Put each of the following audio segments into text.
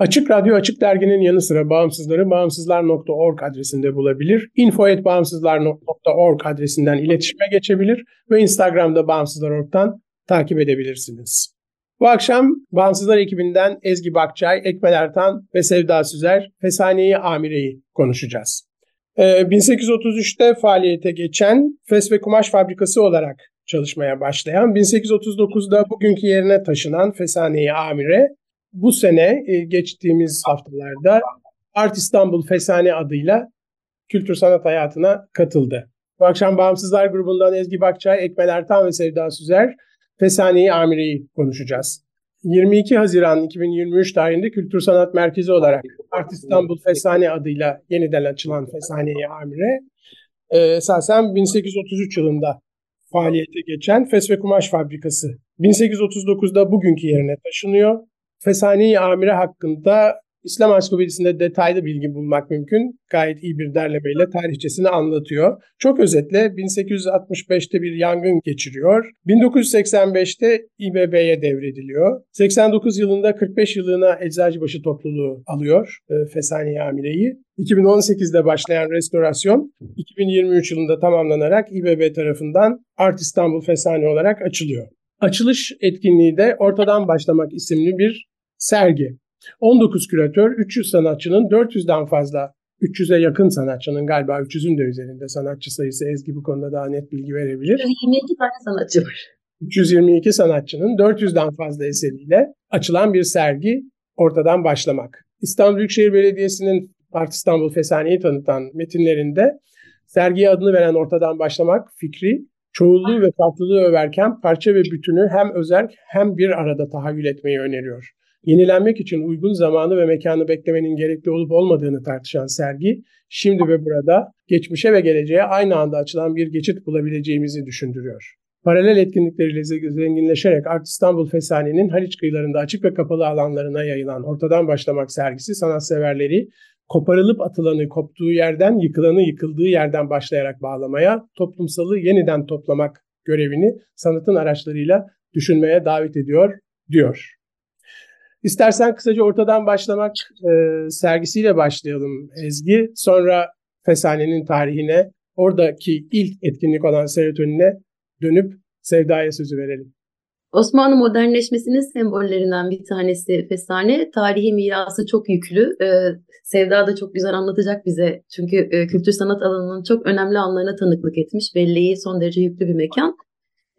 Açık Radyo Açık Dergi'nin yanı sıra bağımsızları bağımsızlar.org adresinde bulabilir. info.bağımsızlar.org adresinden iletişime geçebilir ve Instagram'da bağımsızlar.org'dan takip edebilirsiniz. Bu akşam Bağımsızlar ekibinden Ezgi Bakçay, Ekmel Ertan ve Sevda Süzer Fesaniye Amire'yi konuşacağız. 1833'te ee, faaliyete geçen Fes ve Kumaş Fabrikası olarak çalışmaya başlayan, 1839'da bugünkü yerine taşınan Fesaniye Amire bu sene e, geçtiğimiz haftalarda Art İstanbul Fesane adıyla kültür sanat hayatına katıldı. Bu akşam Bağımsızlar grubundan Ezgi Bakçay, Ekmel Ertan ve Sevda Süzer Fesane'yi Amire'yi konuşacağız. 22 Haziran 2023 tarihinde Kültür Sanat Merkezi olarak Art İstanbul Fesane adıyla yeniden açılan Fesane'yi Amire e, esasen 1833 yılında faaliyete geçen Fes ve Kumaş Fabrikası 1839'da bugünkü yerine taşınıyor Fesani Amire hakkında İslam Ansiklopedisi'nde detaylı bilgi bulmak mümkün. Gayet iyi bir derlemeyle tarihçesini anlatıyor. Çok özetle 1865'te bir yangın geçiriyor. 1985'te İBB'ye devrediliyor. 89 yılında 45 yılına Eczacıbaşı topluluğu alıyor e, Fesani Amire'yi. 2018'de başlayan restorasyon 2023 yılında tamamlanarak İBB tarafından Art İstanbul Fesani olarak açılıyor. Açılış etkinliği de Ortadan Başlamak isimli bir sergi. 19 küratör, 300 sanatçının 400'den fazla 300'e yakın sanatçının galiba 300'ün de üzerinde sanatçı sayısı Ezgi bu konuda daha net bilgi verebilir. 22 tane sanatçı var. 322 sanatçının 400'den fazla eseriyle açılan bir sergi ortadan başlamak. İstanbul Büyükşehir Belediyesi'nin Art İstanbul Fesane'yi tanıtan metinlerinde sergiye adını veren ortadan başlamak fikri çoğulluğu ve farklılığı överken parça ve bütünü hem özerk hem bir arada tahayyül etmeyi öneriyor yenilenmek için uygun zamanı ve mekanı beklemenin gerekli olup olmadığını tartışan sergi, şimdi ve burada geçmişe ve geleceğe aynı anda açılan bir geçit bulabileceğimizi düşündürüyor. Paralel etkinlikleriyle zenginleşerek Art İstanbul Fesani'nin Haliç kıyılarında açık ve kapalı alanlarına yayılan Ortadan Başlamak sergisi sanatseverleri koparılıp atılanı koptuğu yerden, yıkılanı yıkıldığı yerden başlayarak bağlamaya, toplumsalı yeniden toplamak görevini sanatın araçlarıyla düşünmeye davet ediyor, diyor. İstersen kısaca ortadan başlamak e, sergisiyle başlayalım Ezgi. Sonra Fesane'nin tarihine, oradaki ilk etkinlik olan serotonine dönüp Sevda'ya sözü verelim. Osmanlı modernleşmesinin sembollerinden bir tanesi Fesane. Tarihi mirası çok yüklü. Ee, Sevda da çok güzel anlatacak bize. Çünkü e, kültür sanat alanının çok önemli anlarına tanıklık etmiş. Belleği son derece yüklü bir mekan.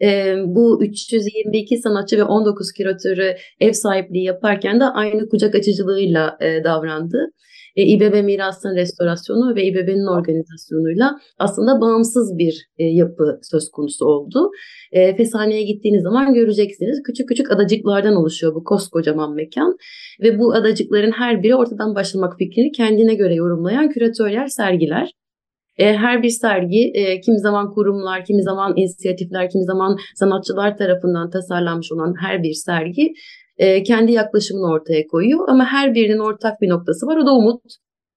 E, bu 322 sanatçı ve 19 küratörü ev sahipliği yaparken de aynı kucak açıcılığıyla e, davrandı. E, İBB mirasının restorasyonu ve İBB'nin organizasyonuyla aslında bağımsız bir e, yapı söz konusu oldu. E, Fesane'ye gittiğiniz zaman göreceksiniz. Küçük küçük adacıklardan oluşuyor bu koskocaman mekan. Ve bu adacıkların her biri ortadan başlamak fikrini kendine göre yorumlayan küratörler, sergiler. E, her bir sergi e, kimi zaman kurumlar, kimi zaman inisiyatifler, kimi zaman sanatçılar tarafından tasarlanmış olan her bir sergi e, kendi yaklaşımını ortaya koyuyor. Ama her birinin ortak bir noktası var o da umut.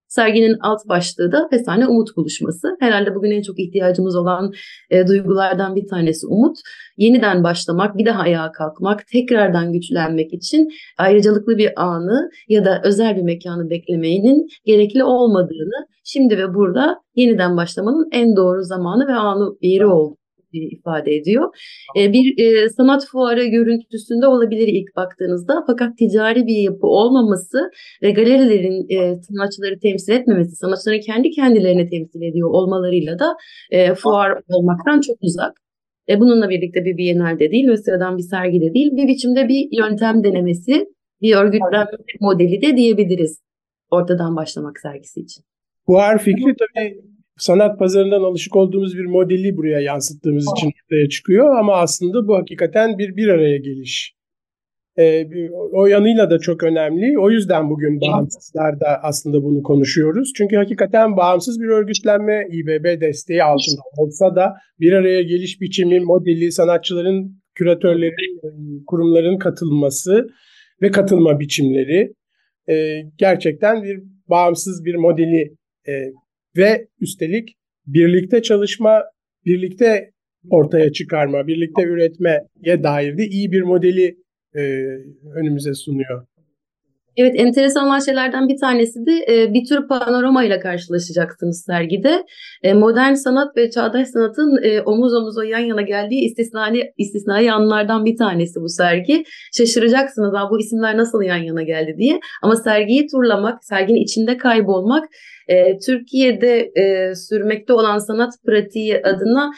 Serginin alt başlığı da Fesane Umut Buluşması. Herhalde bugün en çok ihtiyacımız olan e, duygulardan bir tanesi umut. Yeniden başlamak, bir daha ayağa kalkmak, tekrardan güçlenmek için ayrıcalıklı bir anı ya da özel bir mekanı beklemenin gerekli olmadığını, şimdi ve burada yeniden başlamanın en doğru zamanı ve anı yeri olduğunu ifade ediyor. E, bir e, sanat fuarı görüntüsünde olabilir ilk baktığınızda fakat ticari bir yapı olmaması ve galerilerin e, sanatçıları temsil etmemesi, sanatçıların kendi kendilerini temsil ediyor olmalarıyla da e, fuar olmaktan çok uzak. E, bununla birlikte bir Biennale'de değil ve sıradan bir sergide değil, bir biçimde bir yöntem denemesi, bir örgütlenme modeli de diyebiliriz ortadan başlamak sergisi için. Buhar fikri tabii sanat pazarından alışık olduğumuz bir modeli buraya yansıttığımız için ortaya çıkıyor ama aslında bu hakikaten bir bir araya geliş. Ee, o yanıyla da çok önemli. O yüzden bugün bağımsızlarda aslında bunu konuşuyoruz. Çünkü hakikaten bağımsız bir örgütlenme İBB desteği altında olsa da bir araya geliş biçimi, modeli, sanatçıların, küratörlerin, kurumların katılması ve katılma biçimleri e, gerçekten bir bağımsız bir modeli e, ve üstelik birlikte çalışma, birlikte ortaya çıkarma, birlikte üretmeye dair de iyi bir modeli e, önümüze sunuyor. Evet, enteresan olan şeylerden bir tanesi de e, bir tür panorama ile karşılaşacaksınız sergide. E, modern sanat ve çağdaş sanatın e, omuz omuza yan yana geldiği istisnai, istisnai anlardan bir tanesi bu sergi. Şaşıracaksınız bu isimler nasıl yan yana geldi diye. Ama sergiyi turlamak, serginin içinde kaybolmak e, Türkiye'de sürmekte olan sanat pratiği adına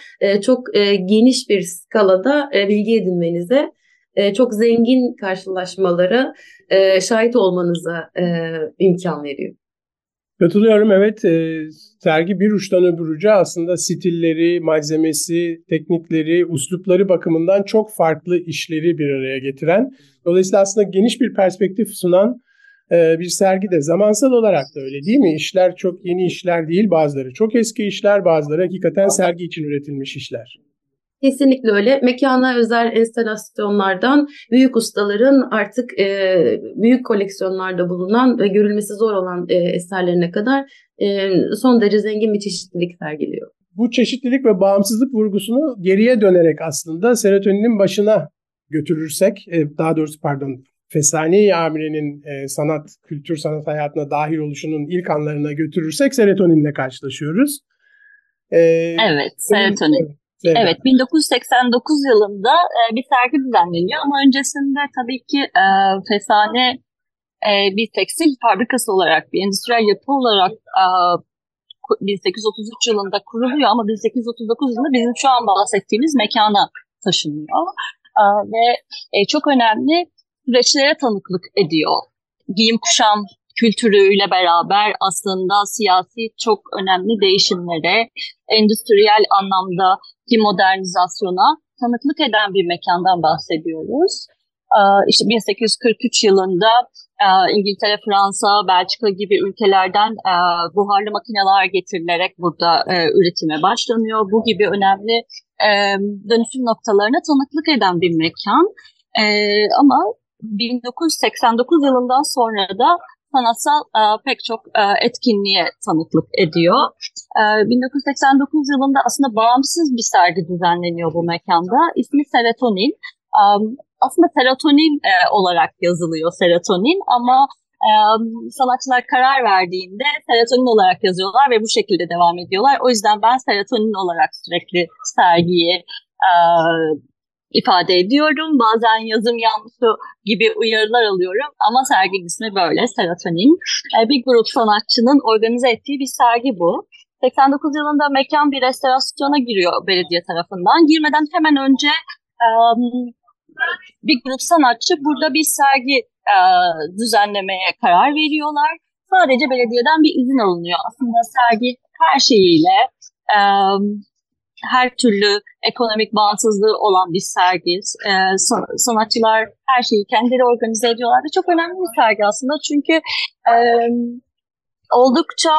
çok geniş bir skalada e, bilgi edinmenize, e, çok zengin karşılaşmalara e, şahit olmanıza e, imkan veriyor. Katılıyorum evet. E, sergi bir uçtan öbür uca aslında stilleri, malzemesi, teknikleri, uslupları bakımından çok farklı işleri bir araya getiren. Dolayısıyla aslında geniş bir perspektif sunan e, bir sergi de zamansal olarak da öyle değil mi? İşler çok yeni işler değil bazıları. Çok eski işler bazıları hakikaten sergi için üretilmiş işler. Kesinlikle öyle. Mekana özel enstalasyonlardan büyük ustaların artık e, büyük koleksiyonlarda bulunan ve görülmesi zor olan e, eserlerine kadar e, son derece zengin bir çeşitlilik sergiliyor. Bu çeşitlilik ve bağımsızlık vurgusunu geriye dönerek aslında serotoninin başına götürürsek, e, daha doğrusu pardon Fesani Amire'nin e, sanat, kültür sanat hayatına dahil oluşunun ilk anlarına götürürsek serotoninle karşılaşıyoruz. E, evet, serotonin. Evet. evet, 1989 yılında e, bir sergi düzenleniyor ama öncesinde tabii ki e, Fesane e, bir tekstil fabrikası olarak, bir endüstriyel yapı olarak e, 1833 yılında kuruluyor ama 1839 yılında bizim şu an bahsettiğimiz mekana taşınıyor. E, ve e, çok önemli süreçlere tanıklık ediyor. Giyim kuşam kültürüyle beraber aslında siyasi çok önemli değişimlere, endüstriyel anlamda ki modernizasyona tanıklık eden bir mekandan bahsediyoruz. Ee, işte 1843 yılında e, İngiltere, Fransa, Belçika gibi ülkelerden e, buharlı makineler getirilerek burada e, üretime başlanıyor. Bu gibi önemli dönüşüm noktalarına tanıklık eden bir mekan. Ama 1989 yılından sonra da sanatsal e, pek çok e, etkinliğe tanıklık ediyor. E, 1989 yılında aslında bağımsız bir sergi düzenleniyor bu mekanda. İsmi Serotonin. E, aslında serotonin e, olarak yazılıyor serotonin ama e, sanatçılar karar verdiğinde serotonin olarak yazıyorlar ve bu şekilde devam ediyorlar. O yüzden ben serotonin olarak sürekli sergiyi e, ifade ediyorum. Bazen yazım yanlışı gibi uyarılar alıyorum ama serginin ismi böyle Serotonin. E, bir grup sanatçının organize ettiği bir sergi bu. 89 yılında mekan bir restorasyona giriyor belediye tarafından. Girmeden hemen önce bir grup sanatçı burada bir sergi düzenlemeye karar veriyorlar. Sadece belediyeden bir izin alınıyor. Aslında sergi her şeyiyle her türlü ekonomik bağımsızlığı olan bir sergi. E, sanatçılar her şeyi kendileri organize ediyorlar ve çok önemli bir sergi aslında çünkü e, oldukça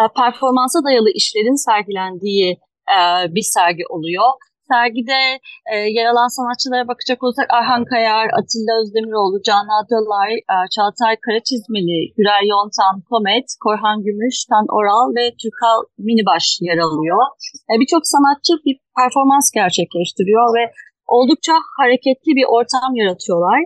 e, performansa dayalı işlerin sergilendiği e, bir sergi oluyor sergide e, yer alan sanatçılara bakacak olursak Arhan Kayar, Atilla Özdemiroğlu, Canan Adalay, e, Çağatay Karaçizmeli, Gürel Yontan, Komet, Korhan Gümüş, Tan Oral ve Türkal Minibaş yer alıyor. E, Birçok sanatçı bir performans gerçekleştiriyor ve oldukça hareketli bir ortam yaratıyorlar.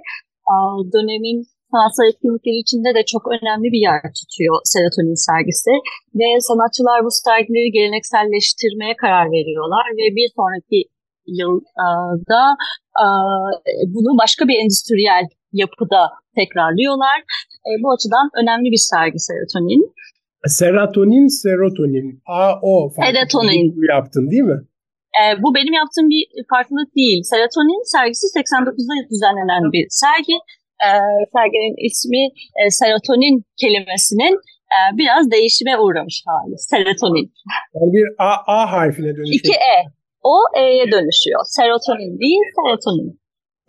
E, dönemin sanatsal etkinlikleri içinde de çok önemli bir yer tutuyor serotonin sergisi. Ve sanatçılar bu sergileri gelenekselleştirmeye karar veriyorlar ve bir sonraki yılda bunu başka bir endüstriyel yapıda tekrarlıyorlar. Bu açıdan önemli bir sergi serotonin. Serotonin, serotonin, AO Serotonin. yaptın değil mi? E, bu benim yaptığım bir farklılık değil. Serotonin sergisi 89'da düzenlenen bir sergi. E, serginin ismi e, serotonin kelimesinin e, biraz değişime uğramış hali. Serotonin. Yani bir A, A harfine dönüşüyor. İki E. O E'ye dönüşüyor. Serotonin değil, serotonin.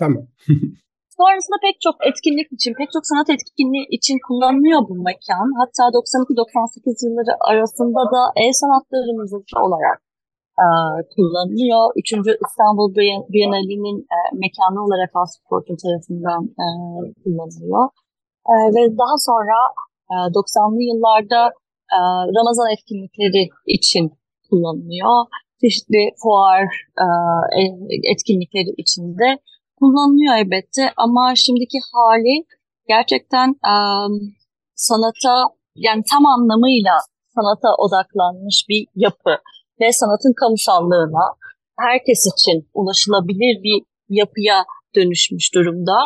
Tamam. Sonrasında pek çok etkinlik için, pek çok sanat etkinliği için kullanılıyor bu mekan. Hatta 92-98 yılları arasında da el sanatları müzesi olarak e, kullanılıyor. Üçüncü İstanbul Bienali'nin e, mekanı olarak Asport'un tarafından e, kullanılıyor. E, ve daha sonra e, 90'lı yıllarda e, Ramazan etkinlikleri için kullanılıyor. Çeşitli fuar e, etkinlikleri içinde kullanılıyor elbette ama şimdiki hali gerçekten e, sanata yani tam anlamıyla sanata odaklanmış bir yapı ve sanatın kamusallığına herkes için ulaşılabilir bir yapıya dönüşmüş durumda.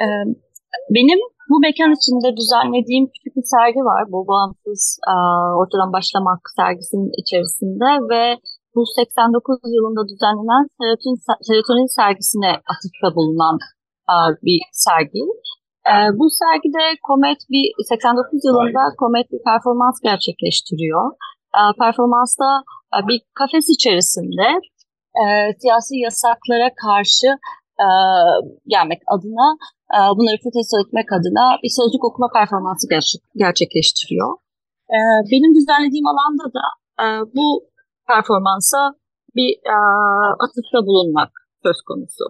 E, benim bu mekan içinde düzenlediğim küçük bir sergi var. Bu bağımsız e, ortadan başlamak sergisinin içerisinde ve bu 89 yılında düzenlenen serotonin, serotonin sergisine atıfta bulunan bir sergi. E, bu sergide Komet bir 89 yılında Komet bir performans gerçekleştiriyor. E, performansta e, bir kafes içerisinde siyasi yasaklara karşı gelmek adına, bunları protesto etmek adına bir sözlük okuma performansı ger- gerçekleştiriyor. Benim düzenlediğim alanda da bu performansa bir e, atıfta bulunmak söz konusu.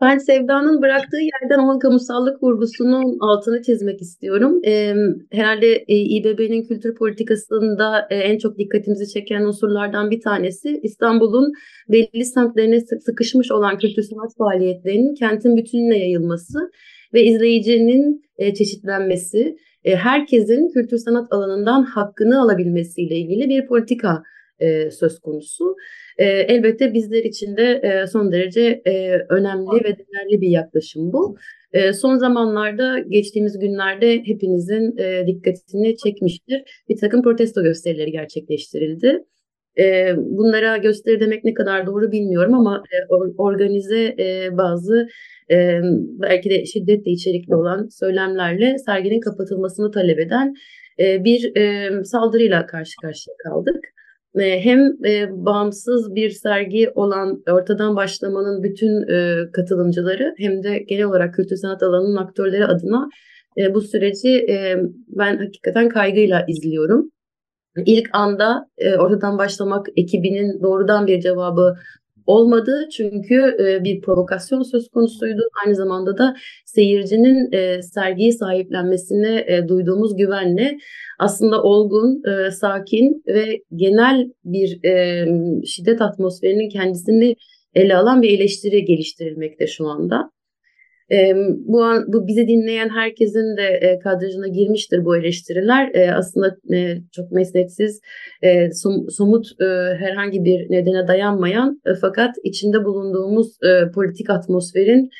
Ben Sevda'nın bıraktığı yerden olan kamusallık vurgusunun altını çizmek istiyorum. Herhalde e, İBB'nin kültür politikasında e, en çok dikkatimizi çeken unsurlardan bir tanesi İstanbul'un belli semtlerine sıkışmış olan kültür sanat faaliyetlerinin kentin bütününe yayılması ve izleyicinin e, çeşitlenmesi, herkesin kültür sanat alanından hakkını alabilmesiyle ilgili bir politika e, söz konusu. E, elbette bizler için de e, son derece e, önemli ve değerli bir yaklaşım bu. E, son zamanlarda geçtiğimiz günlerde hepinizin e, dikkatini çekmiştir. Bir takım protesto gösterileri gerçekleştirildi. E, bunlara gösteri demek ne kadar doğru bilmiyorum ama e, organize e, bazı e, belki de şiddetle içerikli olan söylemlerle serginin kapatılmasını talep eden e, bir e, saldırıyla karşı karşıya kaldık hem bağımsız bir sergi olan ortadan başlamanın bütün katılımcıları hem de genel olarak kültür sanat alanının aktörleri adına bu süreci ben hakikaten kaygıyla izliyorum. İlk anda ortadan başlamak ekibinin doğrudan bir cevabı olmadı çünkü bir provokasyon söz konusuydu. Aynı zamanda da seyircinin sergiyi sahiplenmesine duyduğumuz güvenle aslında olgun, sakin ve genel bir şiddet atmosferinin kendisini ele alan bir eleştiri geliştirilmekte şu anda. E, bu an, bu bizi dinleyen herkesin de e, kadrajına girmiştir bu eleştiriler. E, aslında e, çok mesnetsiz, e, som, somut e, herhangi bir nedene dayanmayan e, fakat içinde bulunduğumuz e, politik atmosferin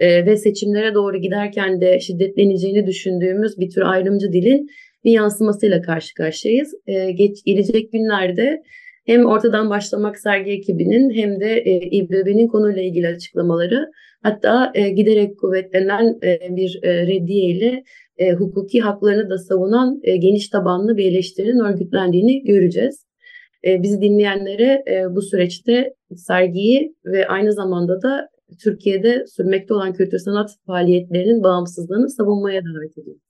e, ve seçimlere doğru giderken de şiddetleneceğini düşündüğümüz bir tür ayrımcı dilin bir yansımasıyla karşı karşıyayız. E, geç, gelecek günlerde hem ortadan başlamak sergi ekibinin hem de e, İBB'nin konuyla ilgili açıklamaları hatta e, giderek kuvvetlenen e, bir e, reddiye ile e, hukuki haklarını da savunan e, geniş tabanlı bir eleştirinin örgütlendiğini göreceğiz. E, bizi dinleyenlere e, bu süreçte sergiyi ve aynı zamanda da Türkiye'de sürmekte olan kültür sanat faaliyetlerinin bağımsızlığını savunmaya davet ediyorum.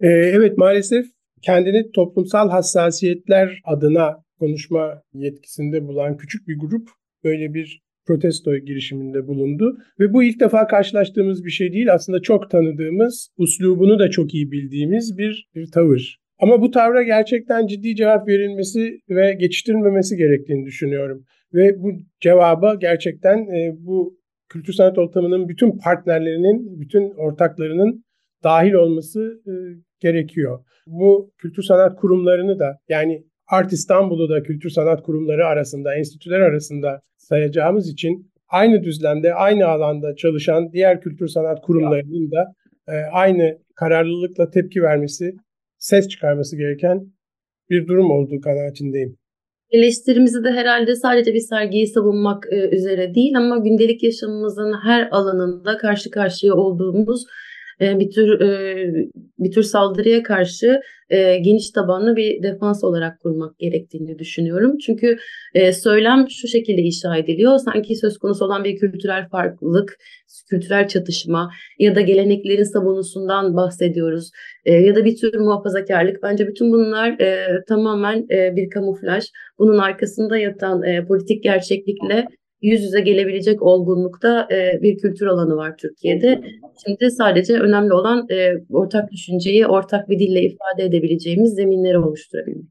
E, evet maalesef kendini toplumsal hassasiyetler adına konuşma yetkisinde bulan küçük bir grup böyle bir protesto girişiminde bulundu. Ve bu ilk defa karşılaştığımız bir şey değil. Aslında çok tanıdığımız, uslubunu da çok iyi bildiğimiz bir, bir tavır. Ama bu tavra gerçekten ciddi cevap verilmesi ve geçiştirilmemesi gerektiğini düşünüyorum. Ve bu cevaba gerçekten e, bu kültür sanat ortamının bütün partnerlerinin, bütün ortaklarının dahil olması e, gerekiyor. Bu kültür sanat kurumlarını da yani Art İstanbul'u da kültür sanat kurumları arasında, enstitüler arasında sayacağımız için aynı düzlemde, aynı alanda çalışan diğer kültür sanat kurumlarının da e, aynı kararlılıkla tepki vermesi, ses çıkarması gereken bir durum olduğu kanaatindeyim. Eleştirimizi de herhalde sadece bir sergiyi savunmak e, üzere değil ama gündelik yaşamımızın her alanında karşı karşıya olduğumuz e, bir tür e, bir tür saldırıya karşı e, geniş tabanlı bir defans olarak kurmak gerektiğini düşünüyorum. Çünkü e, söylem şu şekilde inşa ediliyor. Sanki söz konusu olan bir kültürel farklılık, kültürel çatışma ya da geleneklerin savunusundan bahsediyoruz. E, ya da bir tür muhafazakarlık. Bence bütün bunlar tamamen bir kamuflaj. Bunun arkasında yatan politik gerçeklikle yüz yüze gelebilecek olgunlukta e, bir kültür alanı var Türkiye'de. Şimdi sadece önemli olan e, ortak düşünceyi ortak bir dille ifade edebileceğimiz zeminleri oluşturabilmek.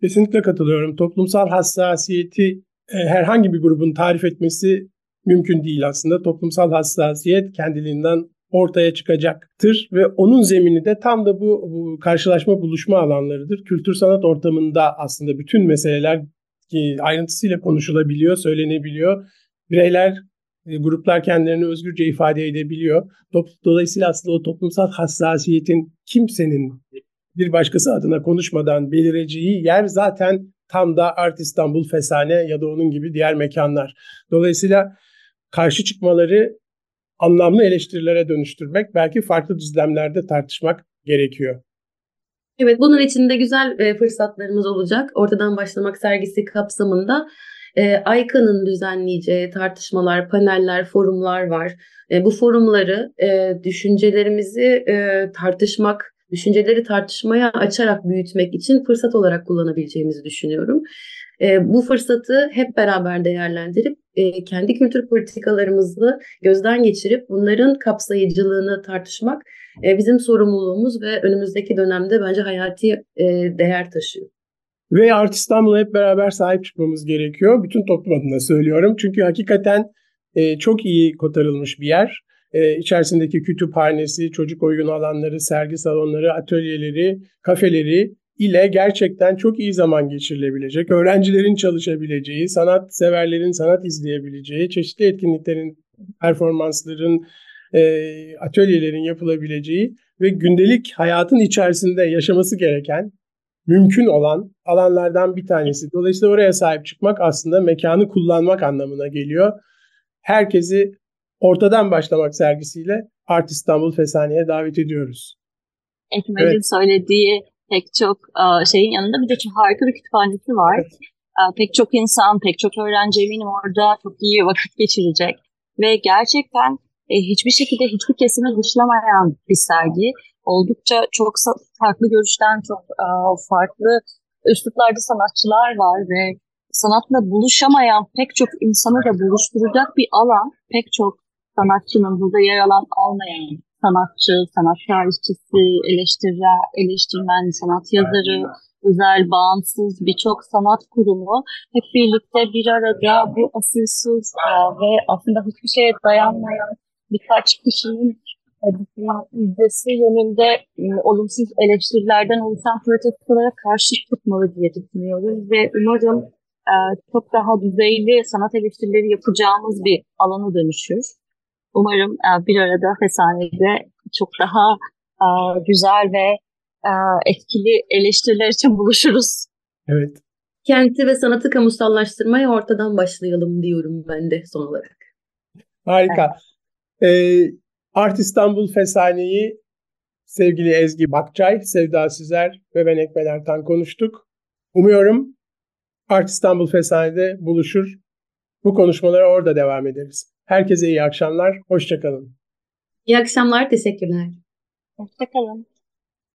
Kesinlikle katılıyorum. Toplumsal hassasiyeti e, herhangi bir grubun tarif etmesi mümkün değil aslında. Toplumsal hassasiyet kendiliğinden ortaya çıkacaktır ve onun zemini de tam da bu, bu karşılaşma buluşma alanlarıdır. Kültür sanat ortamında aslında bütün meseleler ayrıntısıyla konuşulabiliyor, söylenebiliyor. Bireyler, e, gruplar kendilerini özgürce ifade edebiliyor. Dolayısıyla aslında o toplumsal hassasiyetin kimsenin bir başkası adına konuşmadan belireceği yer zaten tam da Art İstanbul Fesane ya da onun gibi diğer mekanlar. Dolayısıyla karşı çıkmaları anlamlı eleştirilere dönüştürmek, belki farklı düzlemlerde tartışmak gerekiyor. Evet, bunun için de güzel e, fırsatlarımız olacak. Ortadan başlamak sergisi kapsamında e, Aykan'ın düzenleyeceği tartışmalar, paneller, forumlar var. E, bu forumları e, düşüncelerimizi e, tartışmak, düşünceleri tartışmaya açarak büyütmek için fırsat olarak kullanabileceğimizi düşünüyorum. E, bu fırsatı hep beraber değerlendirip e, kendi kültür politikalarımızı gözden geçirip bunların kapsayıcılığını tartışmak e, bizim sorumluluğumuz ve önümüzdeki dönemde bence hayati e, değer taşıyor. Ve Art İstanbul'a hep beraber sahip çıkmamız gerekiyor. Bütün toplum adına söylüyorum. Çünkü hakikaten e, çok iyi kotarılmış bir yer. E, içerisindeki kütüphanesi, çocuk oyun alanları, sergi salonları, atölyeleri, kafeleri ile gerçekten çok iyi zaman geçirilebilecek, öğrencilerin çalışabileceği, sanat severlerin sanat izleyebileceği, çeşitli etkinliklerin, performansların, e, atölyelerin yapılabileceği ve gündelik hayatın içerisinde yaşaması gereken, mümkün olan alanlardan bir tanesi. Dolayısıyla oraya sahip çıkmak aslında mekanı kullanmak anlamına geliyor. Herkesi ortadan başlamak sergisiyle Art İstanbul Fesane'ye davet ediyoruz. Ekmel'in evet. söylediği pek çok şeyin yanında bir de çok harika bir kütüphanesi var. Evet. Pek çok insan, pek çok öğrenci eminim orada çok iyi vakit geçirecek. Ve gerçekten e, hiçbir şekilde hiçbir kesimi dışlamayan bir sergi. Oldukça çok farklı görüşten, çok farklı üsluplarda sanatçılar var ve sanatla buluşamayan pek çok insanı da buluşturacak bir alan. Pek çok sanatçının burada yer alan almayan sanatçı, sanat tarihçisi, eleştirel, eleştirmen, sanat yazarı, özel, bağımsız birçok sanat kurumu hep birlikte bir arada bu asılsız e, ve aslında hiçbir şeye dayanmayan birkaç kişinin izdesi yönünde e, olumsuz eleştirilerden oluşan protestolara karşı çıkmalı diye düşünüyoruz ve umarım e, çok daha düzeyli sanat eleştirileri yapacağımız bir alana dönüşür. Umarım e, bir arada Fesane'de çok daha e, güzel ve e, etkili eleştiriler için buluşuruz. Evet. Kenti ve sanatı kamusallaştırmaya ortadan başlayalım diyorum ben de son olarak. Harika. Evet. Ee, Art İstanbul Fesane'yi sevgili Ezgi Bakçay, Sevda Süzer ve ben Ekmel Ertan konuştuk. Umuyorum Art İstanbul Fesane'de buluşur. Bu konuşmalara orada devam ederiz. Herkese iyi akşamlar. Hoşçakalın. İyi akşamlar. Teşekkürler. Hoşçakalın.